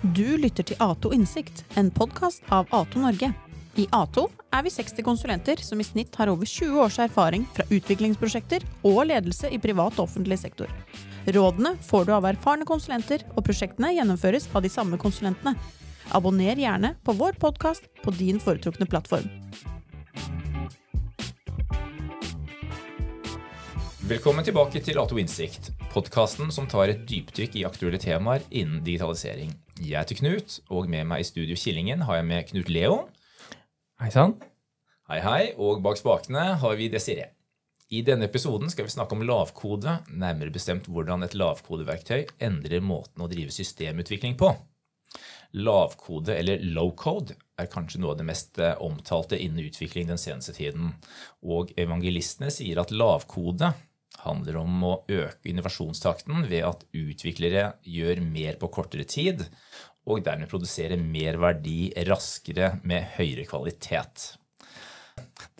Du lytter til Ato Innsikt, en podkast av Ato Norge. I Ato er vi 60 konsulenter som i snitt har over 20 års erfaring fra utviklingsprosjekter og ledelse i privat og offentlig sektor. Rådene får du av erfarne konsulenter, og prosjektene gjennomføres av de samme konsulentene. Abonner gjerne på vår podkast på din foretrukne plattform. Velkommen tilbake til Ato Innsikt, podkasten som tar et dypdykk i aktuelle temaer innen digitalisering. Jeg heter Knut, og med meg i studio Killingen har jeg med Knut Leo. Hei sann. Hei, hei. Og bak spakene har vi Desiree. I denne episoden skal vi snakke om lavkode, nærmere bestemt hvordan et lavkodeverktøy endrer måten å drive systemutvikling på. Lavkode, eller low code, er kanskje noe av det mest eh, omtalte innen utvikling den seneste tiden. Og evangelistene sier at lavkode handler om å øke innovasjonstakten ved at utviklere gjør mer på kortere tid, og dermed produserer mer verdi raskere med høyere kvalitet.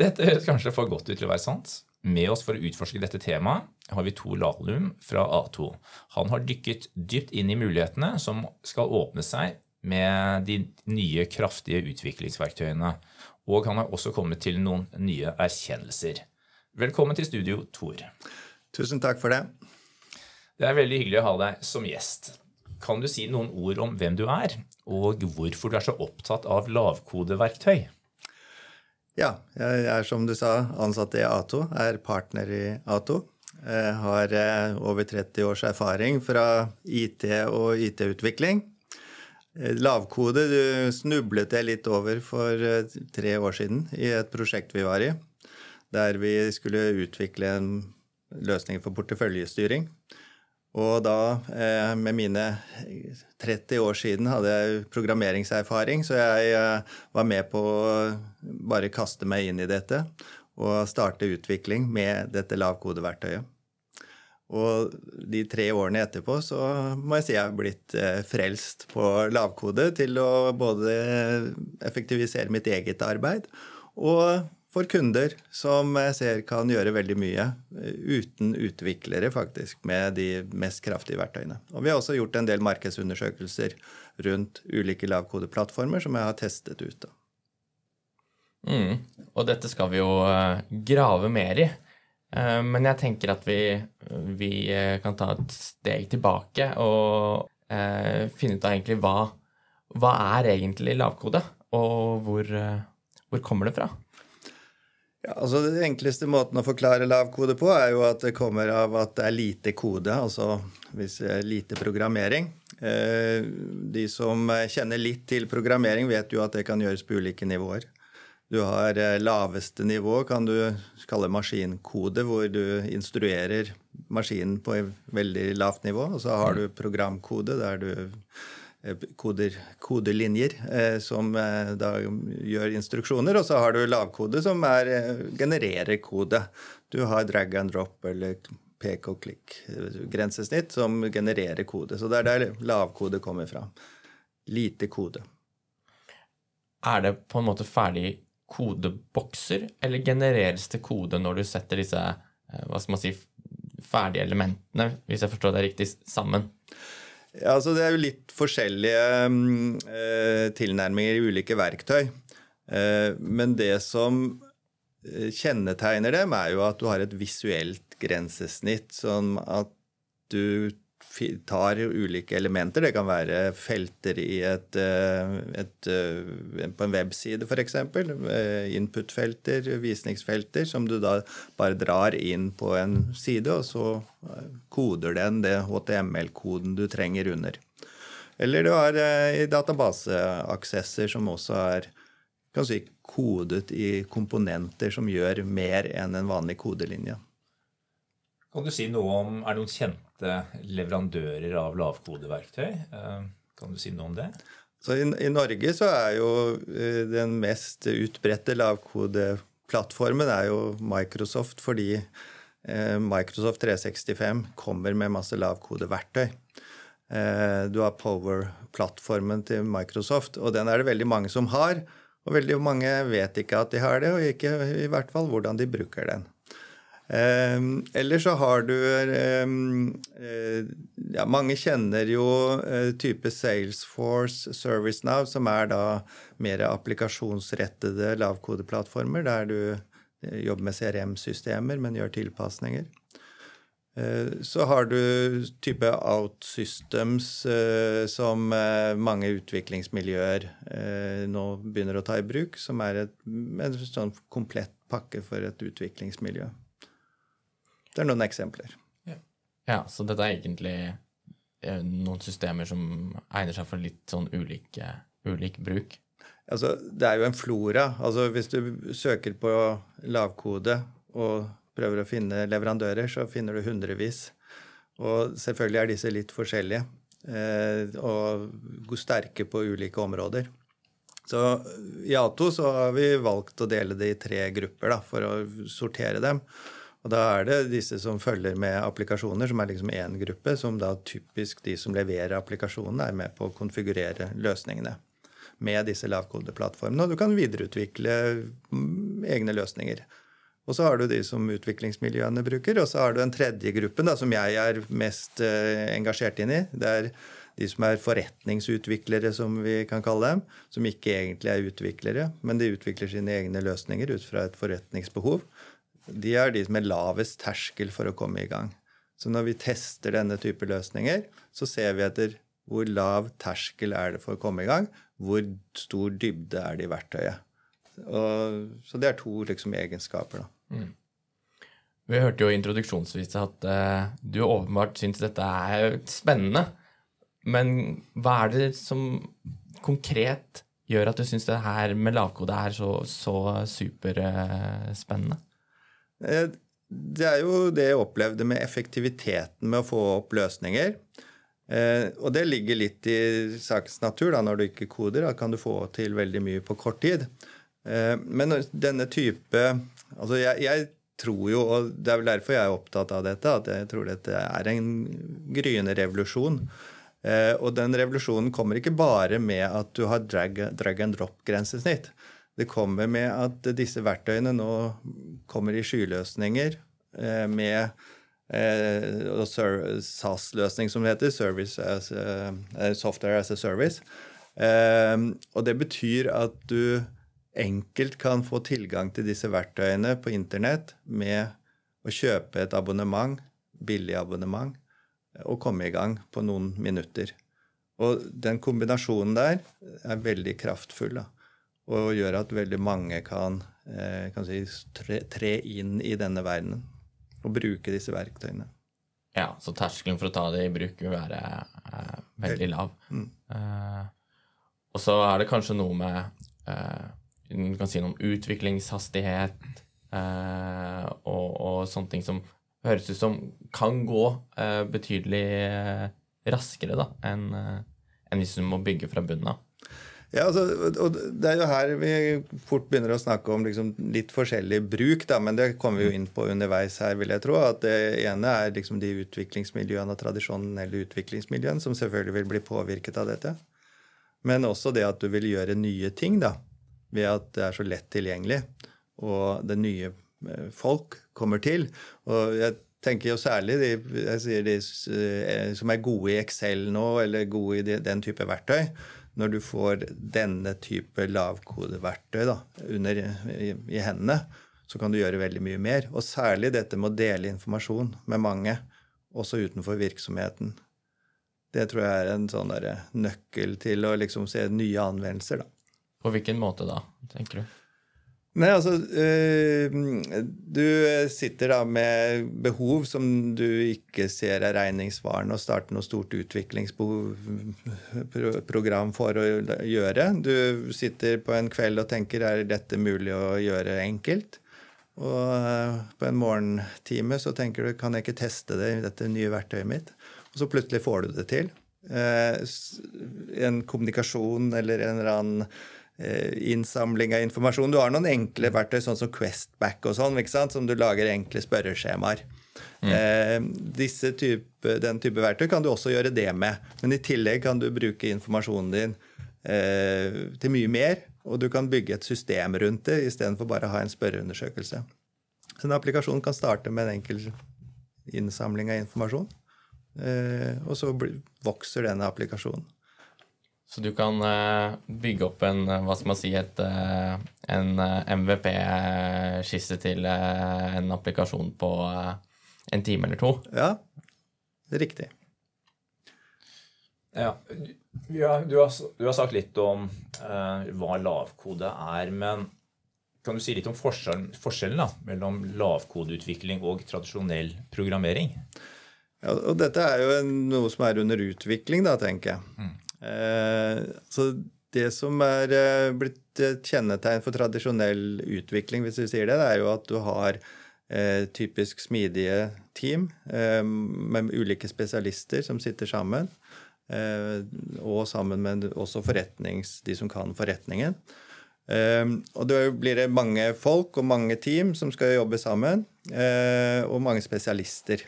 Dette høres kanskje for godt ut til å være sant. Med oss for å utforske dette temaet har vi Tor Lahlum fra A2. Han har dykket dypt inn i mulighetene som skal åpne seg med de nye, kraftige utviklingsverktøyene. Og han har også kommet til noen nye erkjennelser. Velkommen til studio, Tor. Tusen takk for det. Det er veldig hyggelig å ha deg som gjest. Kan du si noen ord om hvem du er, og hvorfor du er så opptatt av lavkodeverktøy? Ja, jeg er som du sa ansatt i Ato, er partner i Ato. Jeg har eh, over 30 års erfaring fra IT og IT-utvikling. Eh, lavkode du snublet jeg litt over for eh, tre år siden i et prosjekt vi var i, der vi skulle utvikle en løsning for porteføljestyring. Og da, eh, med mine 30 år siden, hadde jeg programmeringserfaring, så jeg eh, var med på å bare kaste meg inn i dette og starte utvikling med dette lavkodeverktøyet. Og de tre årene etterpå så må jeg si jeg har blitt eh, frelst på lavkode til å både effektivisere mitt eget arbeid og for kunder som jeg ser kan gjøre veldig mye eh, uten utviklere, faktisk, med de mest kraftige verktøyene. Og vi har også gjort en del markedsundersøkelser rundt ulike lavkodeplattformer som jeg har testet ut. Mm. Og dette skal vi jo uh, grave mer i. Uh, men jeg tenker at vi, vi kan ta et steg tilbake og finne ut av egentlig hva, hva er egentlig lavkode, og hvor, hvor kommer det fra? Ja, altså Den enkleste måten å forklare lavkode på er jo at det kommer av at det er lite kode, altså hvis det er lite programmering. Eh, de som kjenner litt til programmering, vet jo at det kan gjøres på ulike nivåer. Du har eh, laveste nivå, kan du kalle maskinkode, hvor du instruerer maskinen på et veldig lavt nivå. Og så har du programkode, der du koder, kodelinjer eh, som eh, da gjør instruksjoner. Og så har du lavkode, som er, eh, genererer kode. Du har drag and drop eller pek og klikk grensesnitt som genererer kode. Så det er der lavkode kommer fra. Lite kode. Er det på en måte ferdig kodebokser, eller genereres det kode når du setter disse hva skal man si, ferdige elementene, hvis jeg forstår det riktig, sammen? Altså Det er jo litt forskjellige eh, tilnærminger i ulike verktøy. Eh, men det som eh, kjennetegner dem, er jo at du har et visuelt grensesnitt. Sånn at du tar ulike elementer. Det kan være felter i et, eh, et, eh, på en webside, f.eks. Eh, input-felter, visningsfelter, som du da bare drar inn på en side, og så koder den det HTML-koden du trenger under. Eller du har databaseaksesser som også er kan si, kodet i komponenter som gjør mer enn en vanlig kodelinje. Kan du si noe om, Er det noen kjente leverandører av lavkodeverktøy? Eh, kan du si noe om det? Så i, i Norge så er jo eh, den mest utbredte lavkodeplattformen er jo Microsoft, fordi eh, Microsoft 365 kommer med masse lavkodeverktøy. Du har Power-plattformen til Microsoft, og den er det veldig mange som har. Og veldig mange vet ikke at de har det, og ikke i hvert fall hvordan de bruker den. Eh, eller så har du eh, eh, ja, Mange kjenner jo eh, type Salesforce, ServiceNow, som er da mer applikasjonsrettede lavkodeplattformer, der du eh, jobber med CRM-systemer, men gjør tilpasninger. Så har du type OutSystems som mange utviklingsmiljøer nå begynner å ta i bruk, som er et, en sånn komplett pakke for et utviklingsmiljø. Det er noen eksempler. Ja, ja så dette er egentlig noen systemer som egner seg for litt sånn ulike, ulik bruk? Altså, det er jo en flora. Altså, hvis du søker på lavkode og prøver å finne leverandører, så finner du hundrevis. Og selvfølgelig er disse litt forskjellige eh, og sterke på ulike områder. Så i A2 så har vi valgt å dele det i tre grupper da, for å sortere dem. Og da er det disse som følger med applikasjoner, som er liksom én gruppe, som da typisk de som leverer applikasjonene, er med på å konfigurere løsningene med disse lavkodeplattformene. Og du kan videreutvikle mm, egne løsninger. Og så har du de som utviklingsmiljøene bruker, og så har du en tredje gruppe da, som jeg er mest uh, engasjert inn i. Det er de som er forretningsutviklere, som vi kan kalle dem. Som ikke egentlig er utviklere, men de utvikler sine egne løsninger ut fra et forretningsbehov. De er de er lavest terskel for å komme i gang. Så når vi tester denne type løsninger, så ser vi etter hvor lav terskel er det for å komme i gang, hvor stor dybde er det i verktøyet. Og, så det er to liksom, egenskaper. da. Mm. Vi hørte jo introduksjonsvis at uh, du åpenbart syns dette er spennende. Men hva er det som konkret gjør at du syns det her med lavkode er så, så superspennende? Uh, det er jo det jeg opplevde med effektiviteten med å få opp løsninger. Uh, og det ligger litt i sakens natur. da, Når du ikke koder, da kan du få til veldig mye på kort tid. Men denne type Altså, jeg, jeg, tror jo, og det er vel derfor jeg er opptatt av dette, at jeg tror dette er en gryende revolusjon. Eh, og den revolusjonen kommer ikke bare med at du har drag, drag and drop-grensesnitt. Det kommer med at disse verktøyene nå kommer i skyløsninger eh, med eh, SAS-løsning, som det heter. Service as, a, software as a service. Eh, og det betyr at du enkelt kan få tilgang til disse verktøyene på internett med å kjøpe et abonnement, billig abonnement, og komme i gang på noen minutter. Og den kombinasjonen der er veldig kraftfull da, og gjør at veldig mange kan, eh, kan si, tre, tre, inn i denne verdenen og bruke disse verktøyene. Ja, så terskelen for å ta det i bruk vil være eh, veldig lav. Mm. Eh, og så er det kanskje noe med eh, du kan si noe om utviklingshastighet eh, og, og, sånne ting som høres ut som kan gå eh, betydelig raskere da, enn en hvis du må bygge fra bunnen av. Ja, altså, og Det er jo her vi fort begynner å snakke om liksom litt forskjellig bruk, da, men det kommer vi jo inn på underveis her, vil jeg tro. at Det ene er liksom de utviklingsmiljøene og tradisjonelle utviklingsmiljøene som selvfølgelig vil bli påvirket av dette. Men også det at du vil gjøre nye ting. da ved at det er så lett tilgjengelig, og det nye eh, folk kommer til. Og jeg tenker jo særlig de, de eh, som er gode i Excel nå, eller gode i den type verktøy. Når du får denne type lavkodeverktøy da, under, i, i hendene, så kan du gjøre veldig mye mer. Og særlig dette med å dele informasjon med mange, også utenfor virksomheten. Det tror jeg er en sånn nøkkel til å liksom se nye anvendelser. da. På hvilken måte da, tenker du? Nei, altså øh, Du sitter da med behov som du ikke ser er regningssvarende, og starter noe stort utviklingsprogram for å gjøre. Du sitter på en kveld og tenker er dette mulig å gjøre enkelt? Og øh, på en morgentime så tenker du kan jeg ikke teste det i dette nye verktøyet mitt? Og så plutselig får du det til. Eh, en kommunikasjon eller en eller annen Eh, innsamling av informasjon. Du har noen enkle verktøy, sånn som Questback og sånn, som du lager enkle spørreskjemaer. Mm. Eh, disse type, den type verktøy kan du også gjøre det med. Men i tillegg kan du bruke informasjonen din eh, til mye mer. og du kan bygge et system rundt det istedenfor bare å ha en spørreundersøkelse. Så en applikasjon kan starte med en enkel innsamling av informasjon, eh, og så vokser denne applikasjonen. Så du kan eh, bygge opp en, hva skal man si, et, en MVP-skisse til en applikasjon på en time eller to? Ja, det er riktig. Ja, du har, du har, sagt litt om uh, hva lavkode er, men kan du si litt om forskjellen, forskjellen da, mellom lavkodeutvikling og tradisjonell programmering? Ja, og dette er jo noe som er under utvikling, da, tenker jeg. Mm. Eh, så det som er eh, blitt et kjennetegn for tradisjonell utvikling, hvis vi sier det, det er jo at du har eh, typisk smidige team med ulike spesialister som sitter sammen. Og sammen med også de som kan forretningen. Og da blir det mange folk og mange team som skal jobbe sammen, og mange spesialister.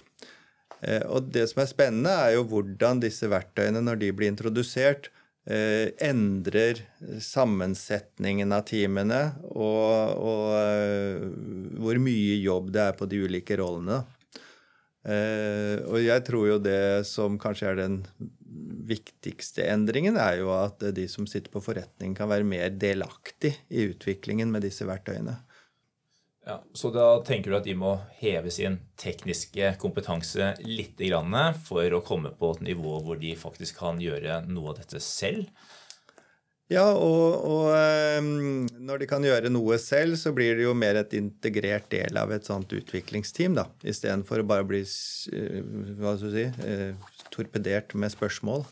Og det som er spennende, er jo hvordan disse verktøyene, når de blir introdusert, endrer sammensetningen av teamene, og, og hvor mye jobb det er på de ulike rollene. Og jeg tror jo det som kanskje er den viktigste endringen er jo at de som sitter på forretning, kan være mer delaktig i utviklingen med disse verktøyene. Ja, Så da tenker du at de må heve sin tekniske kompetanse litt for å komme på et nivå hvor de faktisk kan gjøre noe av dette selv? Ja, og, og um, når de kan gjøre noe selv, så blir det jo mer et integrert del av et sånt utviklingsteam, da. Istedenfor å bare bli uh, hva skal du si, uh, torpedert med spørsmål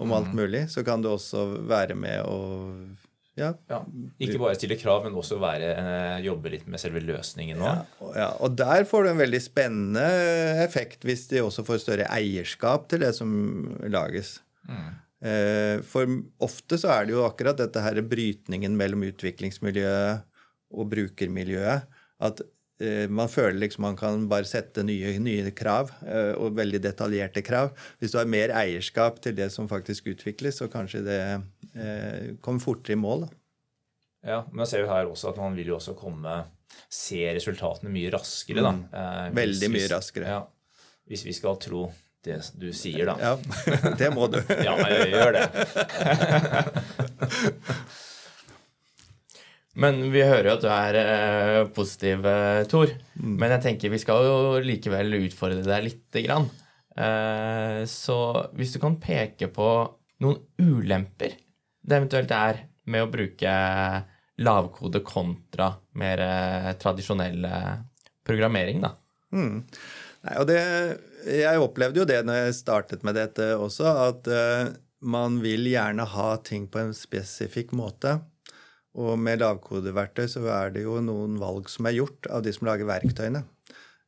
om alt mm. mulig, så kan du også være med og ja. ja. Ikke bare stille krav, men også være, eh, jobbe litt med selve løsningen Ja, ja, og der får du en veldig spennende effekt hvis de også får større eierskap til det som lages. Mm. Eh, for ofte så er det jo akkurat dette her brytningen mellom utviklingsmiljøet og brukermiljøet. At Eh, man føler liksom man kan bare sette nye, nye, krav, eh, og veldig detaljerte krav. Hvis du har mer eierskap til det som faktisk utvikles, så kanskje det eh, kommer fortere i mål. Da. Ja, men ser jo her også at man vil jo også komme se resultatene mye raskere. da. Mm. Eh, veldig mye raskere. Ja, hvis vi skal tro det du sier, da. Ja, det må du. ja, jeg gjør det. Men vi hører jo at du er eh, positiv, eh, Tor. Mm. Men jeg tenker vi skal jo likevel utfordre deg lite grann. Eh, så hvis du kan peke på noen ulemper det eventuelt er med å bruke lavkode kontra mer tradisjonell programmering, da. Mm. Nei, og det, jeg opplevde jo det når jeg startet med dette også, at man vil gjerne ha ting på en spesifikk måte. Og med lavkodeverktøy så er det jo noen valg som er gjort av de som lager verktøyene.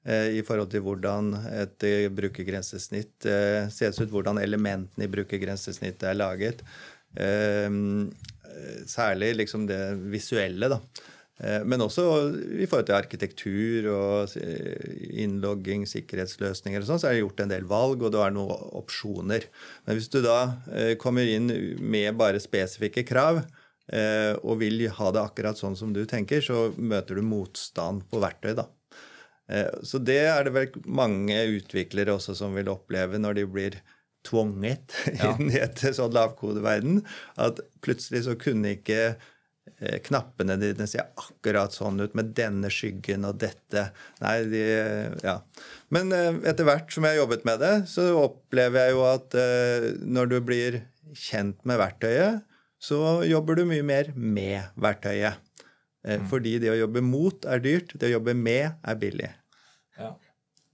Eh, I forhold til hvordan et eh, brukergrensesnitt eh, ses ut, hvordan elementene i brukergrensesnittet er laget. Særlig liksom det visuelle, da. Men også i forhold til arkitektur og innlogging, sikkerhetsløsninger og sånn, så er det gjort en del valg, og det er noen opsjoner. Men hvis du da kommer inn med bare spesifikke krav, Eh, og vil ha det akkurat sånn som du tenker, så møter du motstand på verktøy. da. Eh, så det er det vel mange utviklere også som vil oppleve når de blir tvunget ja. inn i et sånn lavkodeverden, at plutselig så kunne ikke eh, knappene dine ser akkurat sånn ut med denne skyggen og dette. Nei, de, ja. Men etter hvert som jeg har jobbet med det, så opplever jeg jo at når du blir kjent med verktøyet, så jobber du mye mer med verktøyet. Eh, mm. Fordi det å jobbe mot er dyrt, det å jobbe med er billig. Ja.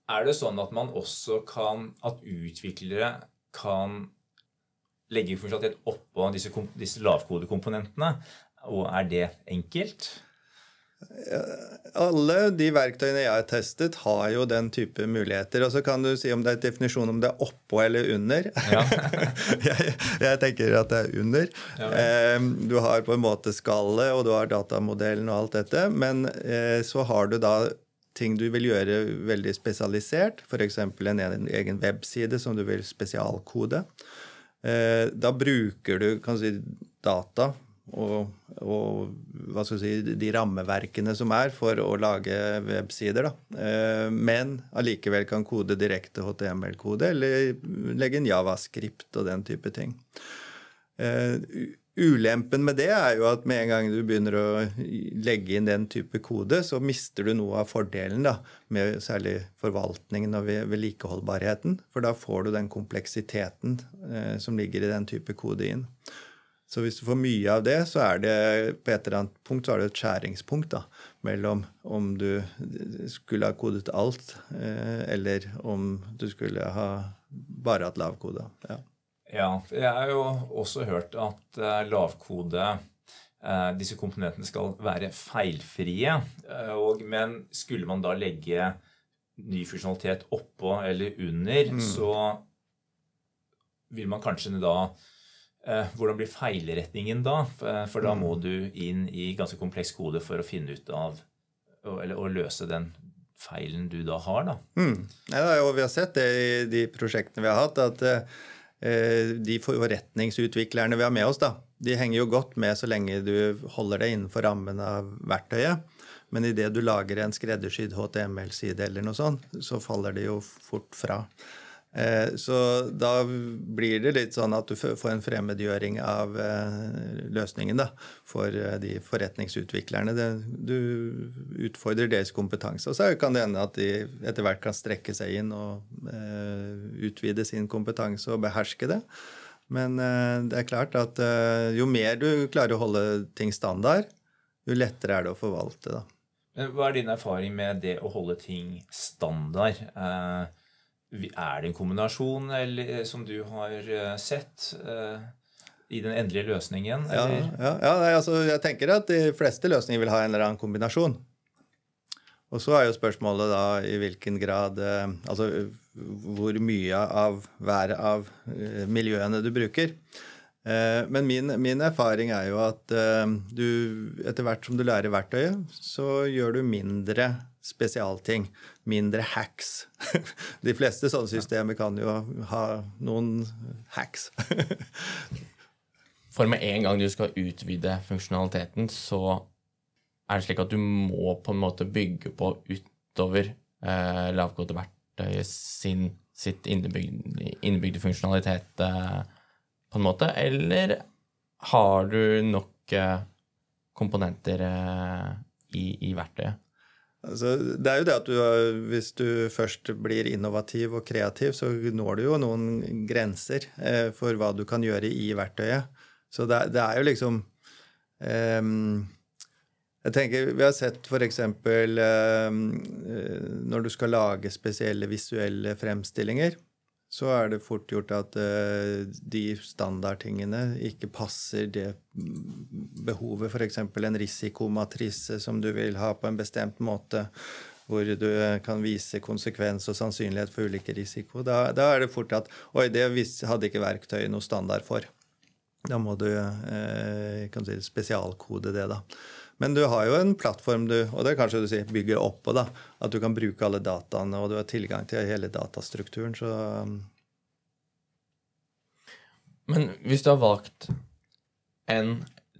Er det sånn at man også kan At utviklere kan legge funksjonalitet oppå disse, disse lavkodekomponentene? Og er det enkelt? Alle de verktøyene jeg har testet, har jo den type muligheter. Og så kan du si om det er definisjon om det er oppå eller under. Ja. jeg, jeg, tenker at det er under. Ja, eh, du har på en måte skallet, og du har datamodellen og alt dette. Men eh, så har du da ting du vil gjøre veldig spesialisert, f.eks. En, en egen webside som du vil spesialkode. Eh, da bruker du kan du si, data og, og hva skal si, de rammeverkene som er for å lage websider. Da. Eh, men allikevel kan kode direkte HTML-kode eller legge en javascript og den type ting. Eh, ulempen med det er jo at med en gang du begynner å legge inn den type kode, så mister du noe av fordelen da, med særlig forvaltningen og vedlikeholdbarheten. For da får du den kompleksiteten eh, som ligger i den type kode inn. Så hvis du får mye av det, så er det på et eller annet punkt så er det et skjæringspunkt da, mellom om du skulle ha kodet alt, eh, eller om du skulle ha bare hatt lavkode. Ja. ja, jeg har jo også hørt at uh, lavkode uh, disse komponentene skal være feilfrie. Og, men skulle man da legge ny funksjonalitet oppå eller under, mm. så vil man kanskje da Eh, hvordan blir feilretningen da? Eh, for da må mm. du inn i ganske kompleks kode for å finne ut av Eller å løse den feilen du da har, da. Mm. Ja, og vi har sett det i de prosjektene vi har hatt, at eh, de forretningsutviklerne vi har med oss, da, de henger jo godt med så lenge du holder deg innenfor rammen av verktøyet. Men idet du lager en skreddersydd HTML-side eller noe sånt, så faller det jo fort fra. Eh, så da blir det litt sånn at du får en fremmedgjøring av eh, løsningen da, for eh, de forretningsutviklerne. Du utfordrer deres kompetanse. Og så kan det hende at de etter hvert kan strekke seg inn og utvide sin kompetanse og beherske det. Men det er klart at jo mer du klarer å holde ting standard, jo lettere er det å forvalte. da. Hva er din erfaring med det å holde ting standard? Er det en kombinasjon eller, eh, som du har eh, sett uh, i den endelige løsningen? Ja, ja, ja nei, altså, jeg tenker at de fleste løsninger vil ha en eller annen kombinasjon. Og så er jo spørsmålet da i hvilken grad uh, Altså hvor mye av hver av uh, miljøene du bruker. Men min, min, erfaring er jo at du, etter hvert som du lærer verktøyet, så gjør du mindre spesialting. Mindre hacks. De fleste sånne systemer kan jo ha noen hacks. For med en gang du skal utvide funksjonaliteten, så er det slik at du må på en måte bygge på utover eh, lavkodeverktøyet sin, sitt innebygde, innebygde funksjonalitet eh, på en måte, eller har du nok eh, komponenter eh, i, i verktøyet? Altså, det er jo det at du, hvis du først blir innovativ og kreativ, så når du jo noen grenser eh, for hva du kan gjøre i verktøyet. Så det, det er jo liksom eh, Jeg tenker, Vi har sett f.eks. Eh, når du skal lage spesielle visuelle fremstillinger så er det fort gjort at uh, de standardtingene ikke passer det behovet. F.eks. en risikomatrise som du vil ha på en bestemt måte, hvor du kan vise konsekvens og sannsynlighet for ulike risiko. Da, da er det fort at Oi, det hadde ikke verktøyet noe standard for. Da må du uh, si, spesialkode det, da. Men du har jo en plattform du og det er kanskje du sier, bygger oppå. da, At du kan bruke alle dataene, og du har tilgang til hele datastrukturen. så... Um. Men hvis du har valgt en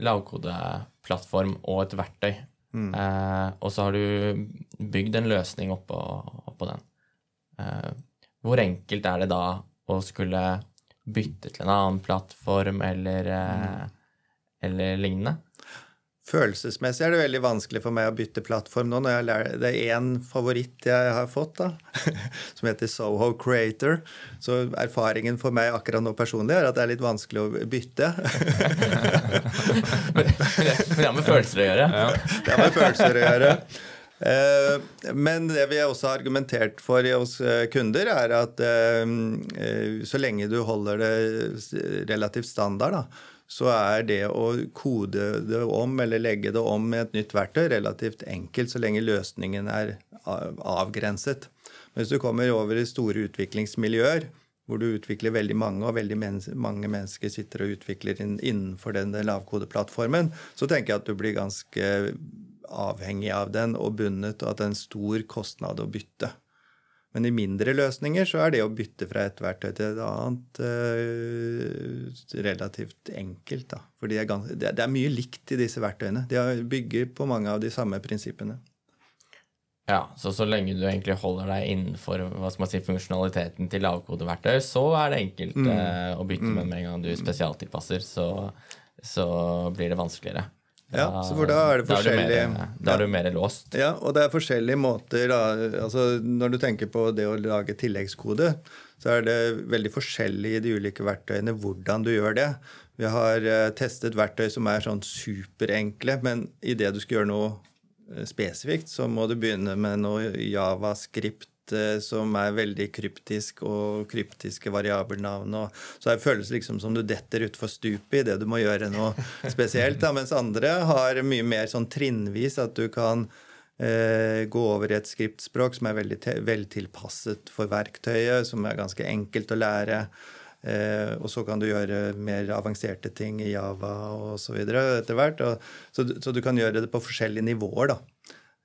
lavkodeplattform og et verktøy, mm. eh, og så har du bygd en løsning oppå, oppå den, eh, hvor enkelt er det da å skulle bytte til en annen plattform eller, eh, mm. eller lignende? Følelsesmessig er det veldig vanskelig for meg å bytte plattform nå. når jeg lærer, Det er én favoritt jeg har fått, da, som heter Soho Creator. Så erfaringen for meg akkurat nå personlig er at det er litt vanskelig å bytte. det har med følelser å gjøre. Ja. Det har med følelser å gjøre. Eh, men det vi også har argumentert for hos eh, kunder, er at eh, så lenge du holder det relativt standard, da, så er det å kode det om eller legge det om med et nytt verktøy relativt enkelt så lenge løsningen er avgrenset. Men hvis du kommer over i store utviklingsmiljøer, hvor du utvikler veldig mange, og veldig men mange mennesker sitter og utvikler innenfor den lavkodeplattformen, så tenker jeg at du blir ganske avhengig av den og bundet, og at det er en stor kostnad å bytte. Men i mindre løsninger så er det å bytte fra et verktøy til et annet uh, relativt enkelt. Da. For det er, mye likt i disse verktøyene. De bygger på mange av de samme prinsippene. Ja, så så lenge du egentlig holder deg innenfor hva skal man si, funksjonaliteten til lavkodeverktøy, så er det enkelt mm. uh, å bytte, mm. med en gang du spesialtilpasser, så, så blir det vanskeligere. Ja, så for da er det forskjellige Da er du mer, låst. Ja, og det er forskjellige måter da, altså Når du tenker på det å lage tilleggskode, så er det veldig forskjellig i de ulike verktøyene hvordan du gjør det. Vi har uh, testet verktøy som er sånn superenkle, men idet du skal gjøre noe uh, spesifikt, så må du begynne med noe javascript Eh, som er veldig kryptisk, og kryptiske variabelnavn. Og, så det føles liksom som du detter utfor stupet det du må gjøre noe spesielt. Da, mens andre har mye mer sånn trinnvis, at du kan eh, gå over i et skriptspråk som er veldig veltilpasset for verktøyet, som er ganske enkelt å lære. Eh, og så kan du gjøre mer avanserte ting i Java osv. etter hvert. Og, så, så, du kan gjøre det på forskjellige nivåer. da.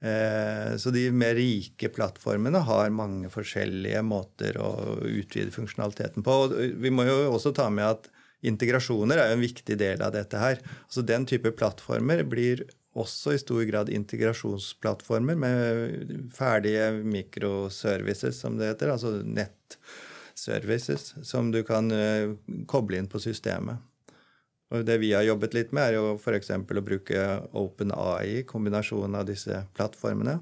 Eh, så de mer rike plattformene har mange forskjellige måter å utvide funksjonaliteten på. Og vi må jo også ta med at integrasjoner er jo en viktig del av dette her. Så Den type plattformer blir også i stor grad integrasjonsplattformer med ferdige microservices, som det heter. Altså nettservices som du kan eh, koble inn på systemet. Og det vi har jobbet litt med, er jo f.eks. å bruke OpenAI, kombinasjonen av disse plattformene.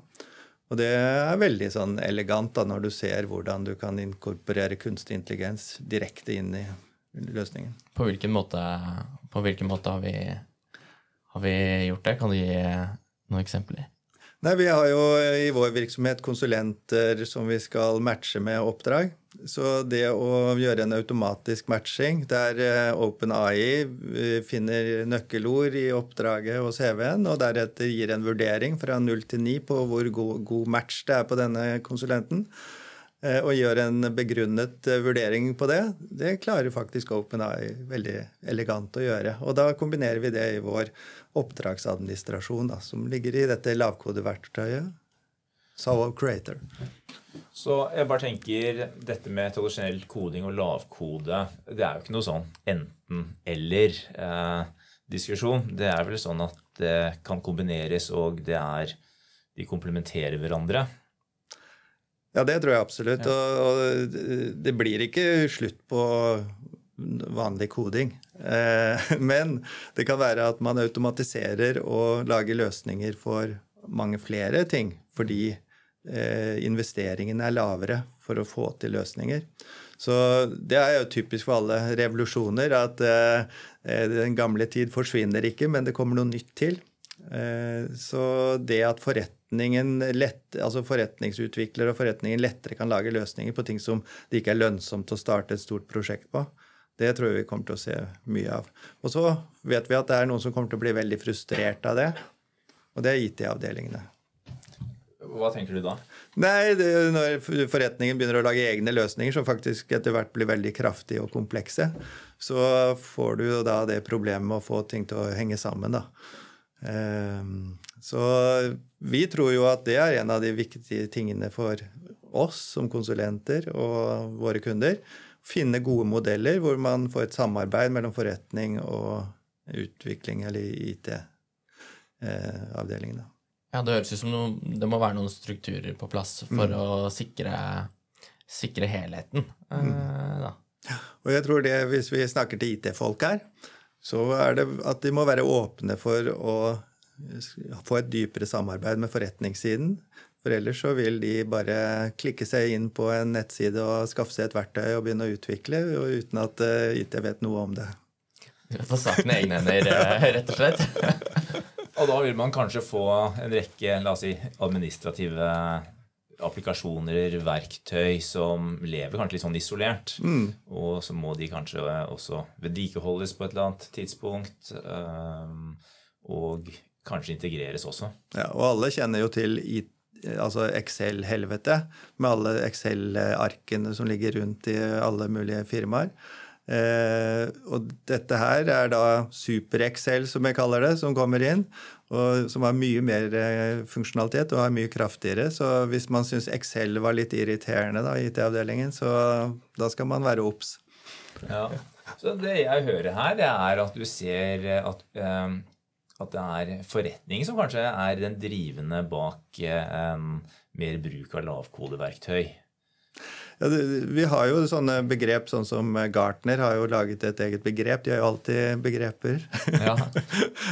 Og det er veldig sånn elegant da, når du ser hvordan du kan inkorporere kunstig intelligens direkte inn i løsningen. På hvilken måte, på hvilken måte har, vi, har vi gjort det? Kan du gi noen eksempler? Nei, Vi har jo i vår virksomhet konsulenter som vi skal matche med oppdrag. Så det å gjøre en automatisk matching der eh, OpenAI eh, finner nøkkelord i oppdraget og CV-en, og deretter gir en vurdering fra 0 til 9 på hvor god, match det er på denne konsulenten, eh, og gjør en begrunnet vurdering på det, det klarer faktisk OpenAI veldig elegant å gjøre. Og da kombinerer vi det i vår oppdragsadministrasjon, da, som ligger i dette lavkodeverktøyet. Solo Creator. Så jeg bare tenker dette med tradisjonell koding og lavkode Det er jo ikke noe sånn enten-eller-diskusjon. Eh, det er vel sånn at det kan kombineres, og det er De komplementerer hverandre. Ja, det tror jeg absolutt. Ja. Og, og det blir ikke slutt på vanlig koding. Eh, men det kan være at man automatiserer og lager løsninger for mange flere ting fordi eh, investeringene er lavere for å få til løsninger. Så det er jo typisk for alle revolusjoner at eh, den gamle tid forsvinner ikke, men det kommer noe nytt til. Så det at forretningen lett, altså forretningsutviklere og forretningen lettere kan lage løsninger på ting som det ikke er lønnsomt å starte et stort prosjekt på, det tror jeg vi kommer til å se mye av. Og så vet vi at det er noen som kommer til å bli veldig frustrert av det, og det er IT-avdelingene. Hva tenker du da? Nei, det, Når forretningen begynner å lage egne løsninger som faktisk etter hvert blir veldig kraftige og komplekse, så får du da det problemet med å få ting til å henge sammen. da. Ehm, så vi tror jo at det er en av de viktige tingene for oss som konsulenter og våre kunder finne gode modeller hvor man får et samarbeid mellom forretning og utvikling, eller IT-avdelingen. ja, det høres ut som noe, det må være noen strukturer på plass for mm. å sikre, sikre helheten. Eh, mm. Uh, og jeg tror det, hvis vi snakker til IT-folk her, så er det at de må være åpne for å få et dypere samarbeid med forretningssiden. For ellers så vil de bare klikke seg inn på en nettside og skaffe seg et verktøy og begynne å utvikle, uten at eh, IT vet noe om det. Få saken i egne hender, eh, rett og slett. og da vil man kanskje få en rekke la oss si, administrative applikasjoner, verktøy, som lever kanskje litt sånn isolert. Mm. Og så må de kanskje også vedlikeholdes på et eller annet tidspunkt. Og kanskje integreres også. Ja, Og alle kjenner jo til IT altså Excel-helvete, med alle Excel-arkene som ligger rundt i alle mulige firmaer. Eh, og dette her er da Super-Excel, som jeg kaller det, som kommer inn. Og som har mye mer eh, funksjonalitet og er mye kraftigere. Så hvis man syns Excel var litt irriterende da, i IT-avdelingen, så da skal man være obs. Ja. Så det jeg hører her, det er at du ser at, eh, at det er forretning som kanskje er den drivende bak en mer bruk av lavkodeverktøy. Ja, vi har jo sånne begrep, sånn som Gartner har jo laget et eget begrep. De har jo alltid begreper. Ja.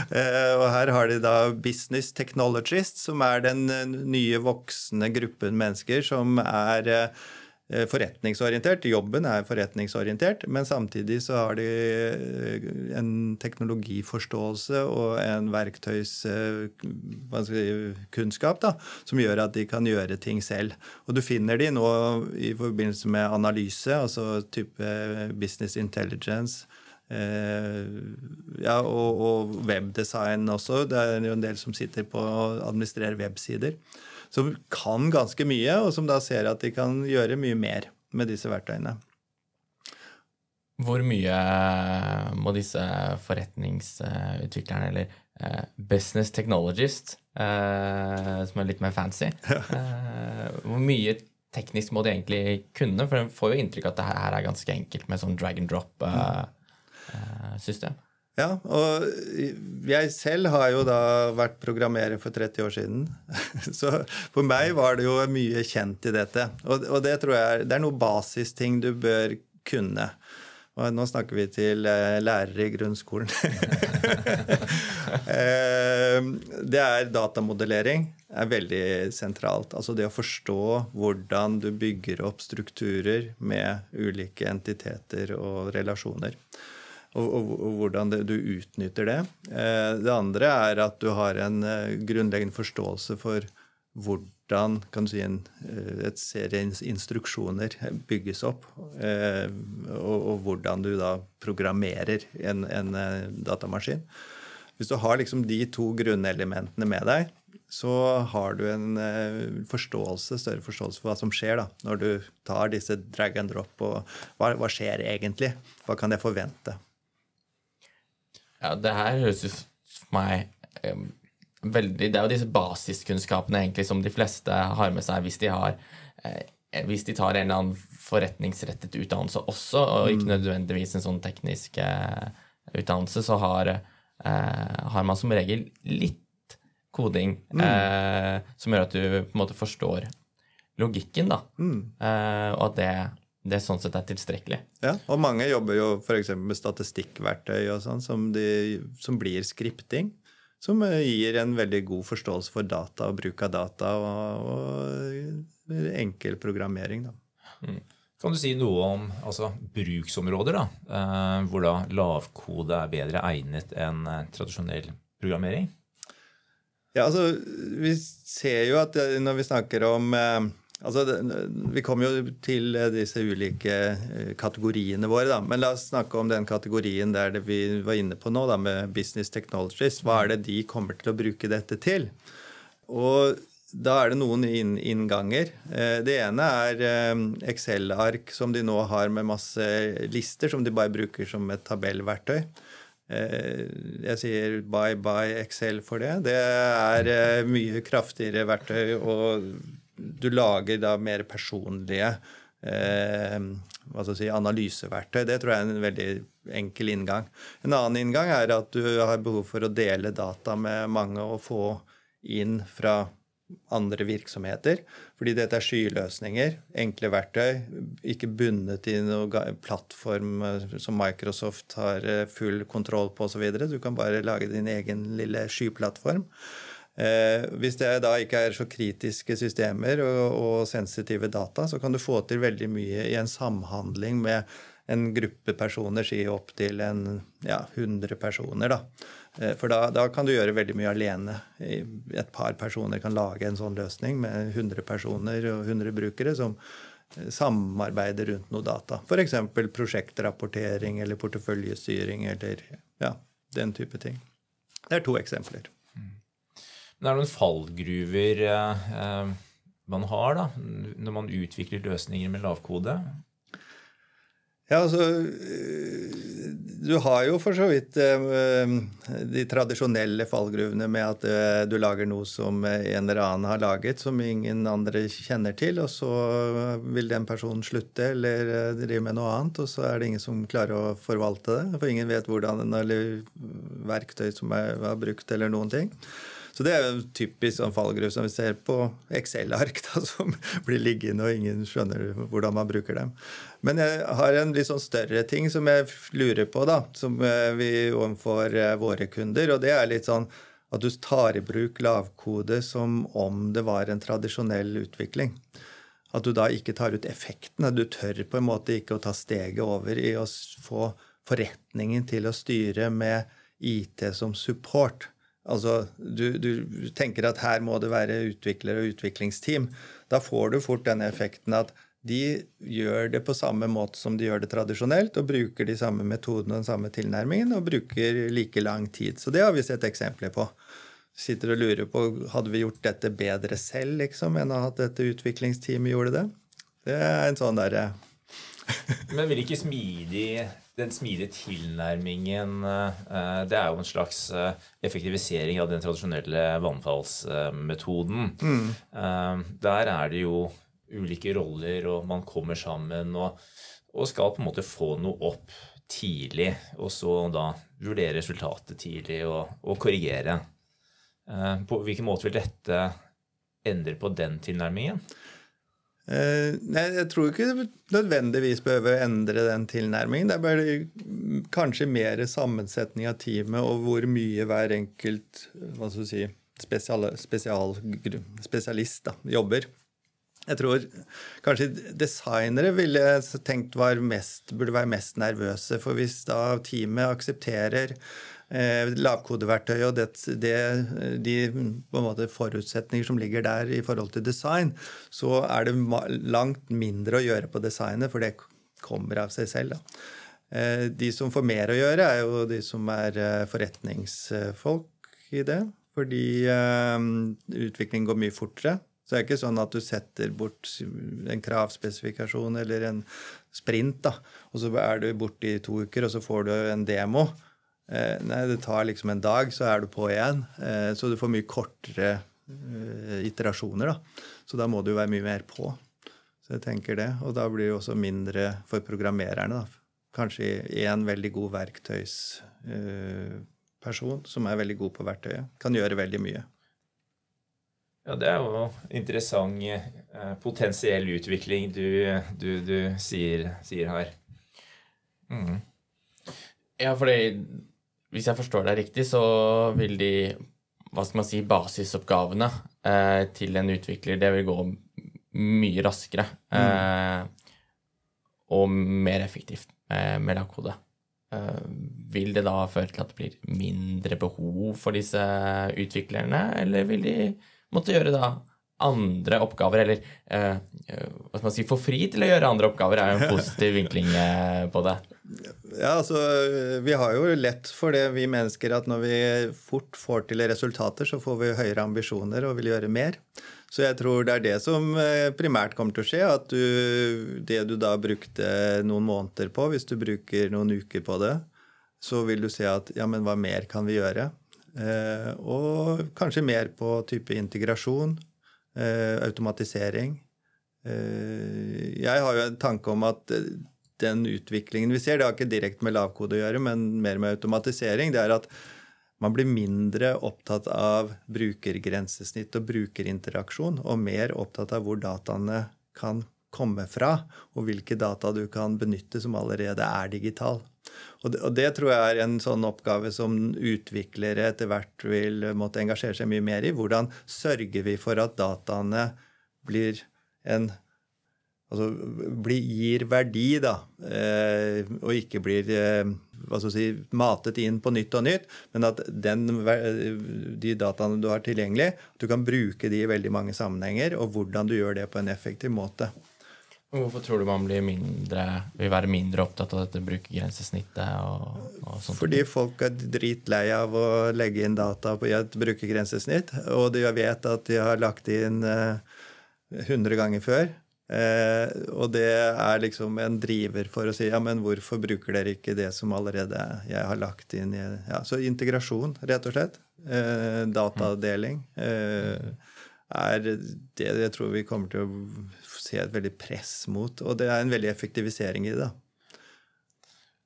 Eh, og her har de da business technologist, som er den nye voksne gruppen mennesker som er eh, Eh, forretningsorientert. Jobben er forretningsorientert, men samtidig så har de eh, en teknologiforståelse og en verktøyskunnskap da, som gjør at de kan gjøre ting selv. Og du finner de nå i forbindelse med analyse, altså type business intelligence. Eh, ja, og, og webdesign også. Det er jo en del som sitter på å administrere websider som kan ganske mye, og som da ser at de kan gjøre mye mer med disse verktøyene. Hvor mye må disse forretningsutviklerne, eller uh, business technologist, uh, som er litt mer fancy uh, Hvor mye teknisk må de egentlig kunne? For en får jo inntrykk av at det her er ganske enkelt med sånn drag and drop-system. Ja, og jeg selv har jo da vært programmerer for 30 år siden. Så for meg var det jo mye kjent i dette. Og, det tror jeg det er noe basisting du bør kunne. Og nå snakker vi til eh, lærere i grunnskolen. eh, det er datamodellering. er veldig sentralt. Altså det å forstå hvordan du bygger opp strukturer med ulike entiteter og relasjoner og, og, og hvordan det, du utnytter det. Eh, det andre er at du har en eh, grunnleggende forståelse for hvordan si, en, eh, et serie instruksjoner bygges opp, og, og hvordan du da programmerer en, en, datamaskin. Hvis du har liksom de to grunnelementene med deg, så har du en forståelse, større forståelse for hva som skjer da, når du tar disse drag and drop. og Hva, hva skjer egentlig? Hva kan jeg forvente? Ja, det her høres ut for meg um, veldig Det er jo disse basiskunnskapene egentlig som de fleste har med seg hvis de har eh, hvis de tar en eller annen forretningsrettet utdannelse også, og ikke mm. nødvendigvis en sånn teknisk eh, utdannelse, så har, eh, har, man som regel litt koding mm. Eh, som gjør at du på en måte forstår logikken, da. Mm. Eh, og at det det sånn sett er tilstrekkelig. Ja, og mange jobber jo f.eks. med statistikkverktøy og sånn, som, som, blir skripting. Som eh, gir en veldig god forståelse for data og bruk av data og, og enkel programmering. Da. Mm. Kan du si noe om altså, bruksområder, da, eh, hvor da lavkode er bedre egnet enn eh, tradisjonell programmering? Ja, altså, Vi ser jo at eh, når vi snakker om eh, Altså, Vi kommer jo til disse ulike eh, kategoriene våre. da, Men la oss snakke om den kategorien der vi var inne på nå, da, med business technologies. Hva er det de kommer til å bruke dette til? Og da er det noen innganger. Eh, det ene er eh, Excel-ark som de nå har med masse lister, som de bare bruker som et tabellverktøy. Jeg sier bye bye Excel for det. Det er mye kraftigere verktøy og du lager da mer personlige eh, hva skal si, analyseverktøy. Det tror jeg er en veldig enkel inngang. En annen inngang er at du har behov for å dele data med mange og få inn fra andre virksomheter. Fordi dette er skyløsninger, enkle verktøy, ikke bundet i noen plattform eh, som Microsoft har eh, full kontroll på osv. Du kan bare lage din egen lille skyplattform. Eh, hvis det da ikke er så kritiske systemer og, og, sensitive data, så kan du få til veldig mye i en samhandling med en gruppe personer, si opptil ja, 100 personer. da. Eh, for da, da, kan du gjøre veldig mye alene. Et par personer kan lage en sånn løsning med 100 personer og 100 brukere som eh, samarbeider rundt noe data. F.eks. prosjektrapportering eller porteføljestyring eller ja, den type ting. Det er to eksempler. Men det er noen fallgruver eh, man har da, når man utvikler løsninger med lavkode? Ja, altså Du har jo for så vidt de tradisjonelle fallgruvene med at du lager noe som en eller annen har laget, som ingen andre kjenner til, og så vil den personen slutte eller drive med noe annet, og så er det ingen som klarer å forvalte det. For ingen vet hvordan eller verktøy som er brukt, eller noen ting. Så det er en typisk sånn fallgruve som vi ser på Excel-ark, som blir liggende, og ingen skjønner hvordan man bruker dem. Men jeg har en litt sånn større ting som jeg lurer på, da, som eh, vi overfor eh, våre kunder, og det er litt sånn at du tar i bruk lavkode som om det var en tradisjonell utvikling. At du da ikke tar ut effekten. At du tør på en måte ikke å ta steget over i å få forretningen til å styre med IT som support. Altså, du, du, tenker at her må det være utvikler og utviklingsteam. Da får du fort denne effekten at de gjør det på samme måte som de gjør det tradisjonelt, og bruker de samme metodene og den samme tilnærmingen, og bruker like lang tid. Så det har vi sett eksempler på. Sitter og lurer på hadde vi gjort dette bedre selv liksom, enn at dette utviklingsteamet gjorde det. Det er en sånn derre Men vil ikke smidig den smidige tilnærmingen eh, Det er jo en slags eh, effektivisering av den tradisjonelle vannfallsmetoden. Mm. Eh, der er det jo ulike roller, og man kommer sammen og, og, skal på en måte få noe opp tidlig. Og så da vurdere resultatet tidlig og, og korrigere. På hvilken måte vil dette endre på den tilnærmingen? Eh, nei, jeg tror ikke det nødvendigvis behøver å endre den tilnærmingen. Det er bare kanskje mer sammensetning av teamet og hvor mye hver enkelt hva skal si, spesial, spesial, spesialist da, jobber. Jeg tror kanskje designere ville tenkt mest, burde være mest nervøse. For hvis da teamet aksepterer eh, lavkodeverktøy og det, det, de måte, forutsetninger som ligger der i forhold til design, så er det langt mindre å gjøre på designet, for det kommer av seg selv. Da. Eh, de som får mer å gjøre, er jo de som er eh, forretningsfolk i det. Fordi eh, utvikling går mye fortere. Så det er ikke sånn at du setter bort en kravspesifikasjon eller en sprint, da, og så er du borte i to uker, og så får du en demo. Eh, nei, det tar liksom en dag, så er du på igjen. Eh, så du får mye kortere eh, iterasjoner, da. Så da må du være mye mer på. Så jeg tenker det. Og da blir det også mindre for programmererne, da. Kanskje én veldig god verktøysperson som er veldig god på verktøyet, kan gjøre veldig mye. Ja, Det er jo interessant potensiell utvikling du, du, du sier, sier, her. Mm. Ja, fordi hvis jeg forstår deg riktig, så vil de hva skal man si, basisoppgavene eh, til en utvikler det vil gå mye raskere mm. eh, og mer effektivt eh, med lagkode. Eh, vil det da føre til at det blir mindre behov for disse utviklerne, eller vil de måtte gjøre da andre oppgaver, eller eh, hva skal man si, få fri til å gjøre andre oppgaver, er jo en positiv vinkling eh, på det. Ja, altså, Vi har jo lett for det, vi mennesker, at når vi fort får til resultater, så får vi høyere ambisjoner og vil gjøre mer. Så jeg tror det er det som eh, primært kommer til å skje. At du, det du da brukte noen måneder på, hvis du bruker noen uker på det, så vil du se at ja, men hva mer kan vi gjøre? Eh, og kanskje mer på type integrasjon, eh, automatisering. Eh, jeg har jo en tanke om at den utviklingen vi ser, det har ikke direkte med lavkode å gjøre, men mer med automatisering, det er at man blir mindre opptatt av brukergrensesnitt og brukerinteraksjon, og mer opptatt av hvor dataene kan komme fra, og hvilke data du kan benytte som allerede er digital. Og det, og det, tror jeg er en sånn oppgave som utviklere etter hvert vil måtte engasjere seg mye mer i. Hvordan sørger vi for at dataene blir en Altså blir, gir verdi, da, eh, og ikke blir eh, hva skal si, matet inn på nytt og nytt, men at den, de dataene du har tilgjengelig, at du kan bruke de i veldig mange sammenhenger, og hvordan du gjør det på en effektiv måte. Hvorfor tror du man mindre, vil være mindre opptatt av dette brukergrensesnittet? Og, og sånt? Fordi folk er dritlei av å legge inn data på et brukergrensesnitt, og de vet at de har lagt inn 100 eh, ganger før. Eh, og det er liksom en driver for å si ja, men hvorfor bruker dere ikke det som allerede jeg har lagt inn i ja, Så integrasjon, rett og slett. Eh, datadeling. Eh, er det jeg tror vi kommer til å se et veldig press mot. Og det er en veldig effektivisering i det.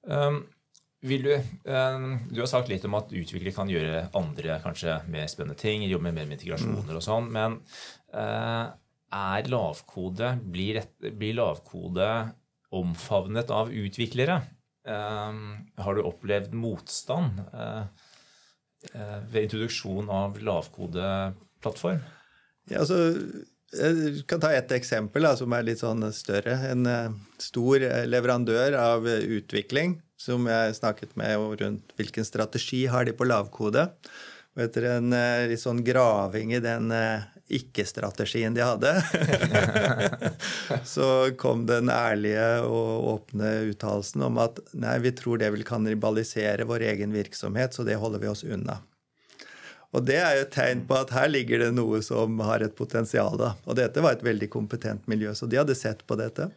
Um, vil du, um, du har sagt litt om at utviklere kan gjøre andre kanskje mer spennende ting, jobbe mer med integrasjoner og sånn, men uh, er lavkode, blir, blir, lavkode omfavnet av utviklere? Um, har du opplevd motstand uh, uh, ved introduksjon av lavkodeplattform? Ja, altså, jeg kan ta et eksempel da, som er litt sånn større. En uh, stor leverandør av utvikling som jeg snakket med rundt hvilken strategi har de på lavkode. Og etter en litt sånn graving i den ikke-strategien de hadde, så kom den ærlige og åpne uttalelsen om at nei, vi tror det vil kannibalisere vår egen virksomhet, så det holder vi oss unna. Og det er jo et tegn på at her ligger det noe som har et potensial. da. Og dette var et veldig kompetent miljø, så de hadde sett på dette.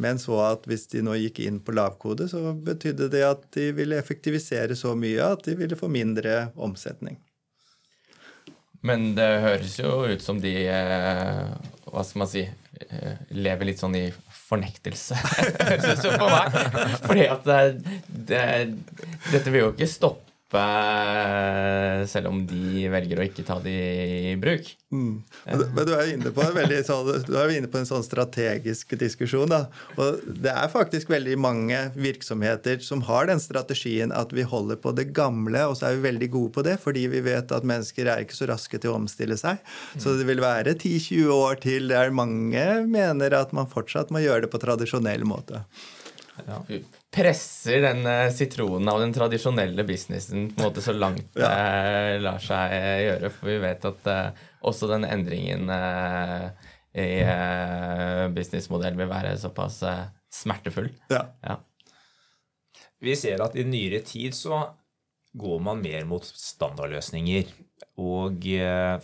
Men så at hvis de nå gikk inn på lavkode, så betydde det at de ville effektivisere så mye at de ville få mindre omsetning. Men det høres jo ut som de eh, Hva skal man si eh, lever litt sånn i fornektelse, det for meg. Fordi at det, det, dette vil jo ikke stoppe selv om de velger å ikke ta det i bruk. Mm. Men du er inne på en, sånn, du er inne på en sånn strategisk diskusjon. Da. Og det er faktisk veldig mange virksomheter som har den strategien at vi holder på det gamle, og så er vi veldig gode på det fordi vi vet at mennesker er ikke så raske til å omstille seg. Så det vil være 10-20 år til der mange mener at man fortsatt må gjøre det på tradisjonell måte. Ja presser den uh, sitronen av den tradisjonelle businessen på en måte så langt det ja. uh, lar seg uh, gjøre. For vi vet at også den endringen i businessmodell vil være såpass smertefull. Ja. ja. Vi ser at i nyere tid så går man mer mot standardløsninger og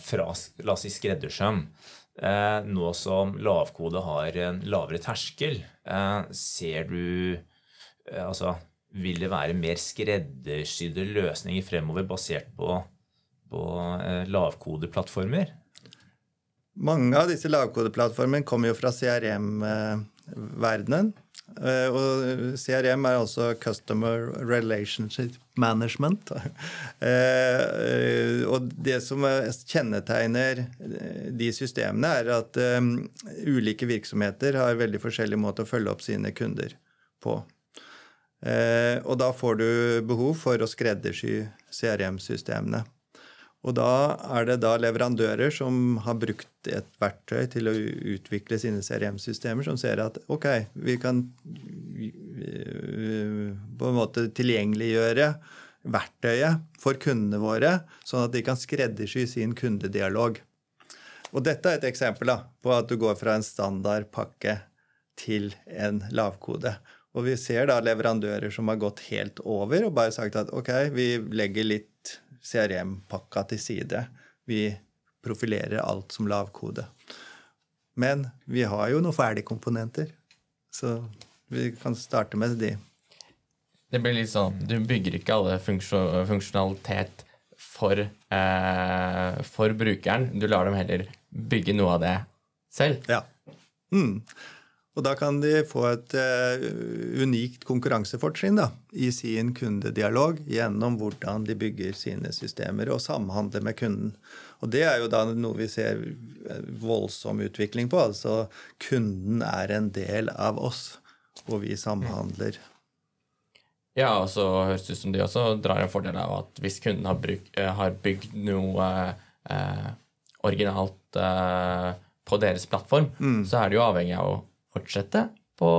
fra la oss si skreddersøm. Nå som lavkode har en lavere terskel, ser du Eh, altså, vil det være mer skreddersydde løsninger fremover basert på, på eh, lavkodeplattformer? Mange av disse lavkodeplattformene kommer jo fra CRM-verdenen. Eh, og CRM er altså Customer Relationship Management. Og det som kjennetegner de systemene, er at ulike virksomheter har veldig forskjellig måte å følge opp sine kunder på. Eh, og da får du behov for å skreddersy CRM-systemene. Og da er det da leverandører som har brukt et verktøy til å utvikle sine CRM-systemer, som ser at ok, vi kan eh, på en måte tilgjengeliggjøre verktøyet for kundene våre, sånn at de kan skreddersy sin kundedialog. Og dette er et eksempel da, på at du går fra en standardpakke til en lavkode. Og vi ser da leverandører som har gått helt over og bare sagt at ok, vi legger litt CRM-pakka til side. Vi profilerer alt som lavkode. Men vi har jo noen ferdigkomponenter, så vi kan starte med de. Det blir litt sånn Du bygger ikke alle funksjonalitet for, eh, for brukeren. Du lar dem heller bygge noe av det selv. Ja. Mm. Og da kan de få et uh, unikt konkurransefortrinn i sin kundedialog gjennom hvordan de bygger sine systemer og samhandler med kunden. Og det er jo da noe vi ser eh, voldsom utvikling på. Altså kunden er en del av oss, og vi samhandler. Ja, og så høres det ut som de også drar en fordel av at hvis kunden har, bruk, eh, har bygd noe eh, originalt eh, på deres plattform, mm. så er de jo avhengig av å fortsette på,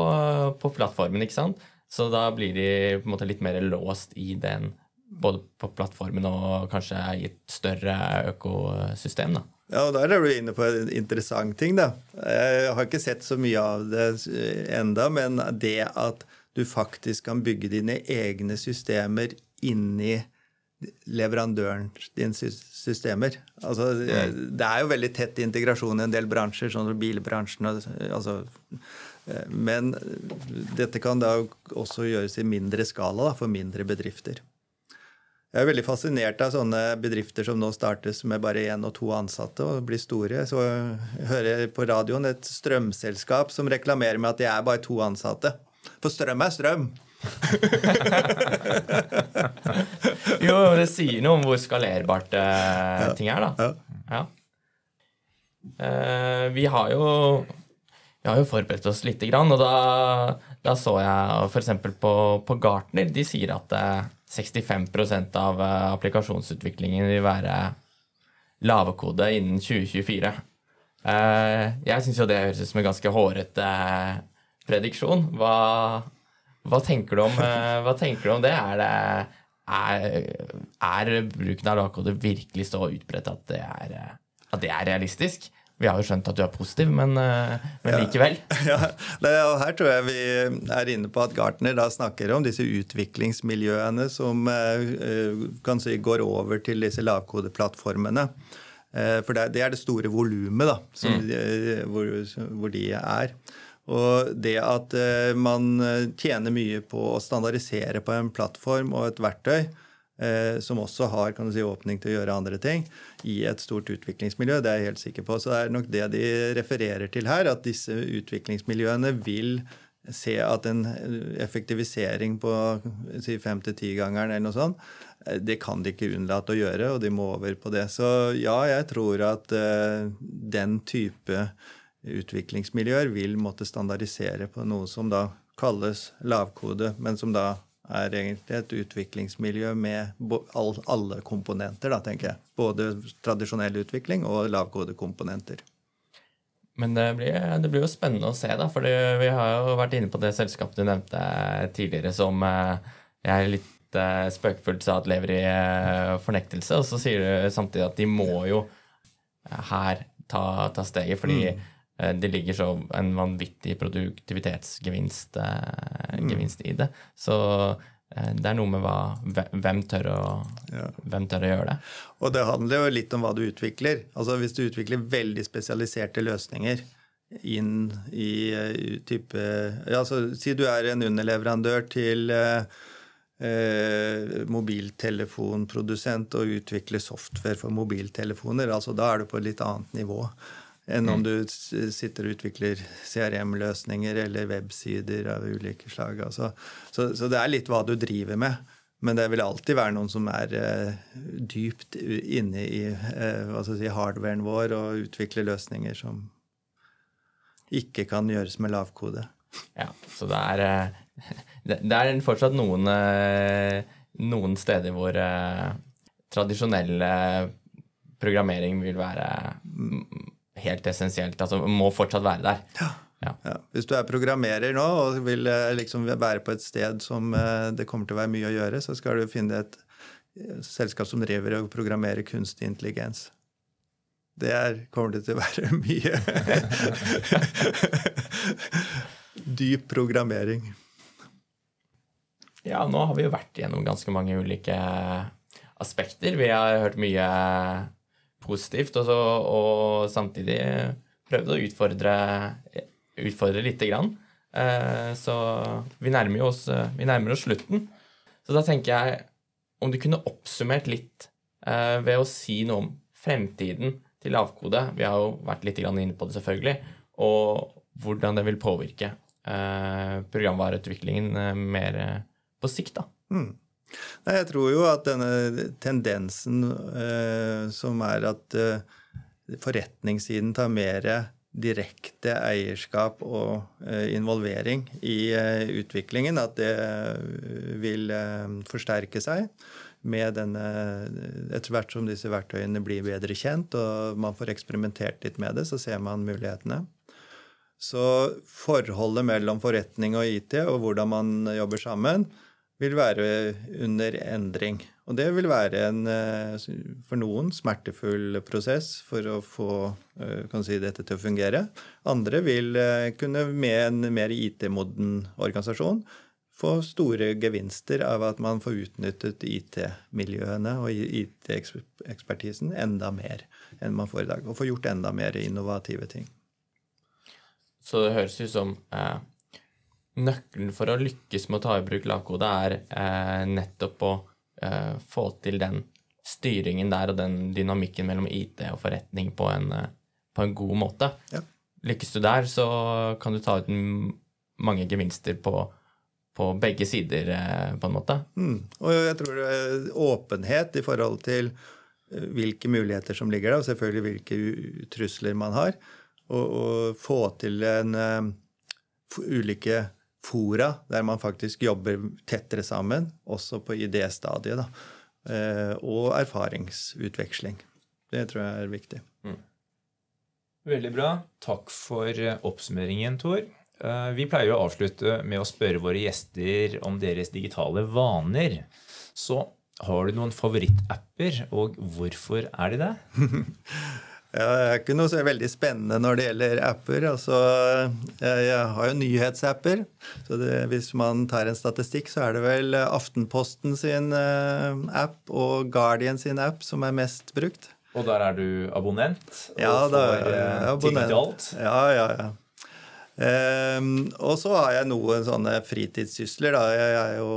på, plattformen, ikke sant? Så da blir de på en måte litt mer låst i den, både på plattformen og kanskje i et større økosystem, da. Ja, og Der er du inne på en interessant ting. da. Jeg har ikke sett så mye av det enda, men det at du faktisk kan bygge dine egne systemer inni leverandøren din systemer. Altså, det er jo veldig tett integrasjon i en del bransjer, sånn som bilbransjen. Altså, men dette kan da også gjøres i mindre skala da, for mindre bedrifter. Jeg er veldig fascinert av sånne bedrifter som nå startes med bare én og to ansatte og blir store. Så jeg hører på radioen et strømselskap som reklamerer med at de er bare to ansatte. For strøm er strøm. jo, det sier noe om hvor skalerbart uh, ting er, da. Ja. Eh, vi har jo vi har jo forberedt oss lite grann, og da, da så jeg f.eks. På, på Gartner De sier at uh, 65% av eh, applikasjonsutviklingen vil være lavekode innen 2024. Eh, jeg syns jo det høres ut som en ganske hårete eh, prediksjon. Hva, hva, tenker om, hva, tenker du om, det? Er, det, er, er bruken av lagkode virkelig så utbredt at det er, at det er realistisk? Vi har jo skjønt at du er positiv, men, eh, men likevel. Ja, ja. her tror jeg vi er inne på at Gartner da snakker om disse utviklingsmiljøene som eh, kan si går over til disse lavkodeplattformene. Eh, for det er det store volumet mm. hvor, hvor de er. Og det at man tjener mye på å standardisere på en plattform og et verktøy, eh, som også har kan du si, åpning til å gjøre andre ting, i et stort utviklingsmiljø. Det er jeg helt sikker på. Så det er nok det de refererer til her, at disse utviklingsmiljøene vil se at en effektivisering på si fem til ti-gangeren eller noe sånt, eh, det kan de ikke unnlate å gjøre, og de må over på det. Så ja, jeg tror at den type utviklingsmiljøer vil måtte standardisere på noe som da kalles lavkode, men som da er egentlig et utviklingsmiljø med alle komponenter, da, tenker jeg. Både tradisjonell utvikling og lavkodekomponenter. Men det blir, det blir, jo spennende å se, da, for vi har jo vært inne på det selskapet du nevnte tidligere, som jeg jeg litt eh, spøkefullt sa at lever i eh, fornektelse. Og så sier du samtidig at de må jo her ta, ta steget, fordi mm. Det ligger så en vanvittig produktivitetsgevinst mm. i det. Så Eh, det er noe med hva, hvem, tør å, ja. hvem, tør å, gjøre det. Og det handler jo litt om hva du utvikler. Altså Hvis du utvikler veldig spesialiserte løsninger inn i type ja, altså, Si du er en underleverandør til uh, mobiltelefonprodusent og utvikler software for mobiltelefoner. altså Da er du på et litt annet nivå enn om mm. du sitter og utvikler CRM-løsninger eller websider av ulike slag. Altså. Så, så, det er litt hva du driver med. Men det vil alltid være noen som er uh, dypt inne i uh, si, hardwaren vår og utvikler løsninger som ikke kan gjøres med lavkode. Ja, så det er, uh, det, er fortsatt noen, noen steder hvor tradisjonell programmering vil være helt essensielt. Altså må fortsatt være der. Ja. Ja. Ja. Hvis du er programmerer nå og vil eh, liksom være på et sted som eh, det kommer til å være mye å gjøre, så skal du finne et eh, selskap som driver og programmerer kunstig intelligens. Det er, kommer det til å være mye dyp programmering. Ja, nå har vi jo vært gjennom ganske mange ulike aspekter. Vi har hørt mye positivt, og, så, og samtidig prøvde å utfordre, utfordre lite grann. Eh, så vi nærmer, oss, vi nærmer oss slutten. Så da tenker jeg om du kunne oppsummert litt eh, ved å si noe om fremtiden til lavkode. Vi har jo vært litt inne på det, selvfølgelig. Og hvordan det vil påvirke eh, programvareutviklingen mer på sikt. da. Mm. Nei, jeg tror jo at denne tendensen eh, som er at eh, forretningssiden tar mer direkte eierskap og eh, involvering i eh, utviklingen, at det vil eh, forsterke seg med denne Etter hvert som disse verktøyene blir bedre kjent og man får eksperimentert litt med det, så ser man mulighetene. Så forholdet mellom forretning og IT og hvordan man jobber sammen, vil være under endring. Og det vil være en eh, for noen smertefull prosess for å få eh, si, dette til å fungere. Andre vil eh, kunne med en mer IT-moden organisasjon få store gevinster av at man får utnyttet IT-miljøene og IT-ekspertisen enda mer enn man får i dag. Og få gjort enda mer innovative ting. Så det høres ut som eh, nøkkelen for å lykkes med å ta i bruk lavkode er eh, nettopp å eh, få til den styringen der og den dynamikken mellom IT og forretning på en, eh, på en god måte. Ja. Lykkes du der, så kan du ta ut mange gevinster på, på begge sider, eh, på en måte. Mm. Og jeg tror åpenhet i forhold til eh, hvilke muligheter som ligger der, og selvfølgelig hvilke trusler man har. Og, og få til en uh, ulike fora der man faktisk jobber tettere sammen, også på idéstadiet. Uh, og erfaringsutveksling. Det tror jeg er viktig. Mm. Veldig bra. Takk for oppsummeringen, Tor. Uh, vi pleier å avslutte med å spørre våre gjester om deres digitale vaner. Så har du noen favorittapper, og hvorfor er de det? Ja, det er ikke noe så veldig spennende når det gjelder apper. Altså, jeg, har jo nyhetsapper. så det, Hvis man tar en statistikk, så er det vel Aftenposten sin uh, app og Guardian sin app som er mest brukt. Og der er du abonnent? Og ja, da er jeg abonnent. Ja, ja, ja. Um, og så har jeg noen sånne fritidssysler. da. Jeg er jo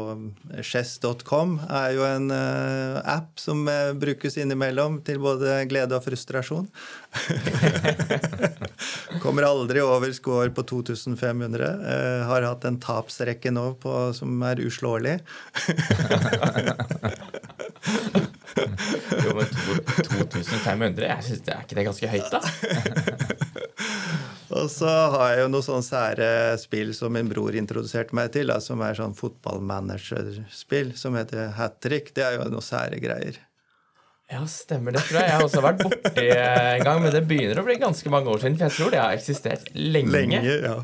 Chess.com er jo en uh, app som uh, brukes innimellom til både glede og frustrasjon. Kommer aldri over score på 2500. Uh, har hatt en tapsrekke nå på, som er uslåelig. jo, men 2500, jeg synes det er ikke det ganske høyt, da? Og så har jeg jo noen sånne sære spill som min bror introduserte meg til, da, som er sånn fotballmanagerspill som heter hat trick. Det er jo noen sære greier. Ja, stemmer. Det tror jeg jeg har også vært borti en gang. Men det begynner å bli ganske mange år siden, for jeg tror det har eksistert lenge. Lenge, ja.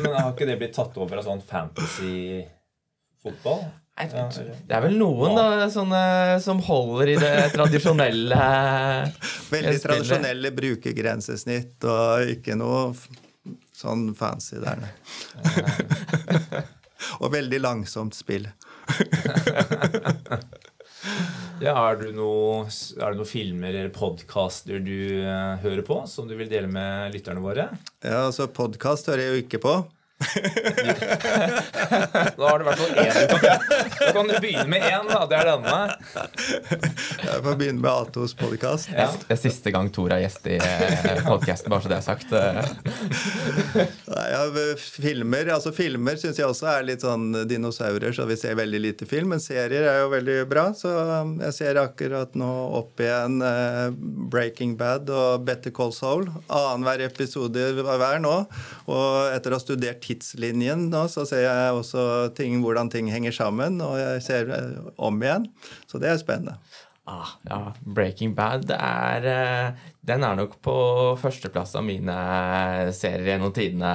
men har ikke det blitt tatt over av sånn fantasy-fotball? Det er vel noen da, sånne, som holder i det tradisjonelle Veldig tradisjonelle brukergrensesnitt og ikke noe sånn fancy der. og veldig langsomt spill. ja, er, det noe, er det noen filmer eller podkaster du uh, hører på, som du vil dele med lytterne våre? Ja, altså Podkast hører jeg jo ikke på. Da har du i hvert fall én du kan Da kan du begynne med én, da. Det er denne. Jeg får begynne med Atos podkast. Ja. Det er siste gang Tor er gjest i eh, podkasten, bare så det er sagt. Nei, ja, filmer altså filmer syns jeg også er litt sånn dinosaurer, så vi ser veldig lite film. Men serier er jo veldig bra, så um, jeg ser akkurat nå opp igjen uh, Breaking Bad og Better Call Soul. Annenhver episode hver nå. Og etter å ha studert tidslinjen nå, så ser jeg også ting, hvordan ting henger sammen, og jeg ser eh, om igjen. Så det er spennende. Ah, ja, Breaking Bad er eh, Den er nok på førsteplass av mine serier gjennom tidene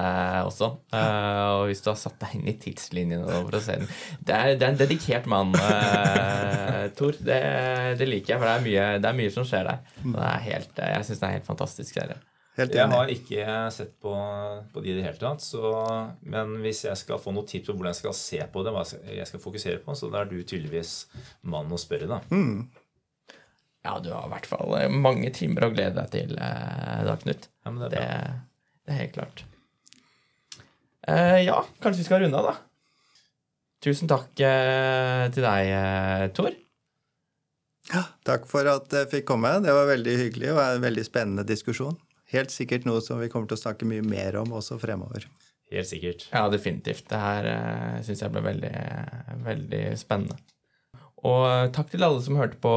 også. Uh, og hvis du har satt deg inn i tidslinjen for å se den Det er, det er en dedikert mann, uh, Tor. Det, det, liker jeg, for det er mye, det er mye som skjer der. Og det er helt, jeg syns det er en helt fantastisk serie. Jeg har ikke sett på, på de i det hele tatt. Så, men hvis jeg skal få noen tips på hvordan jeg skal se på det, hva jeg skal fokusere på, så da er du tydeligvis mannen å spørre, da. Mm. Ja, du har i hvert fall eh, mange timer å glede deg til, eh, da, Knut. Ja, det, er det, det, er helt klart. Eh, ja, kanskje vi skal runde av, da. Tusen takk eh, til deg, eh, Tor. Ja, takk for at jeg fikk komme. Det var veldig hyggelig og en veldig spennende diskusjon helt sikkert noe som vi kommer til å snakke mye mer om også fremover. Helt sikkert. Ja, definitivt. Det her uh, syns jeg ble veldig, veldig spennende. Og uh, takk til alle som hørte på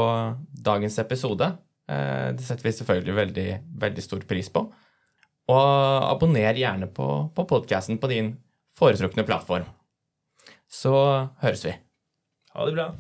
dagens episode. Uh, det setter vi selvfølgelig veldig, veldig stor pris på. Og abonner gjerne på, på podkasten på din foretrukne plattform. Så høres vi. Ha det bra.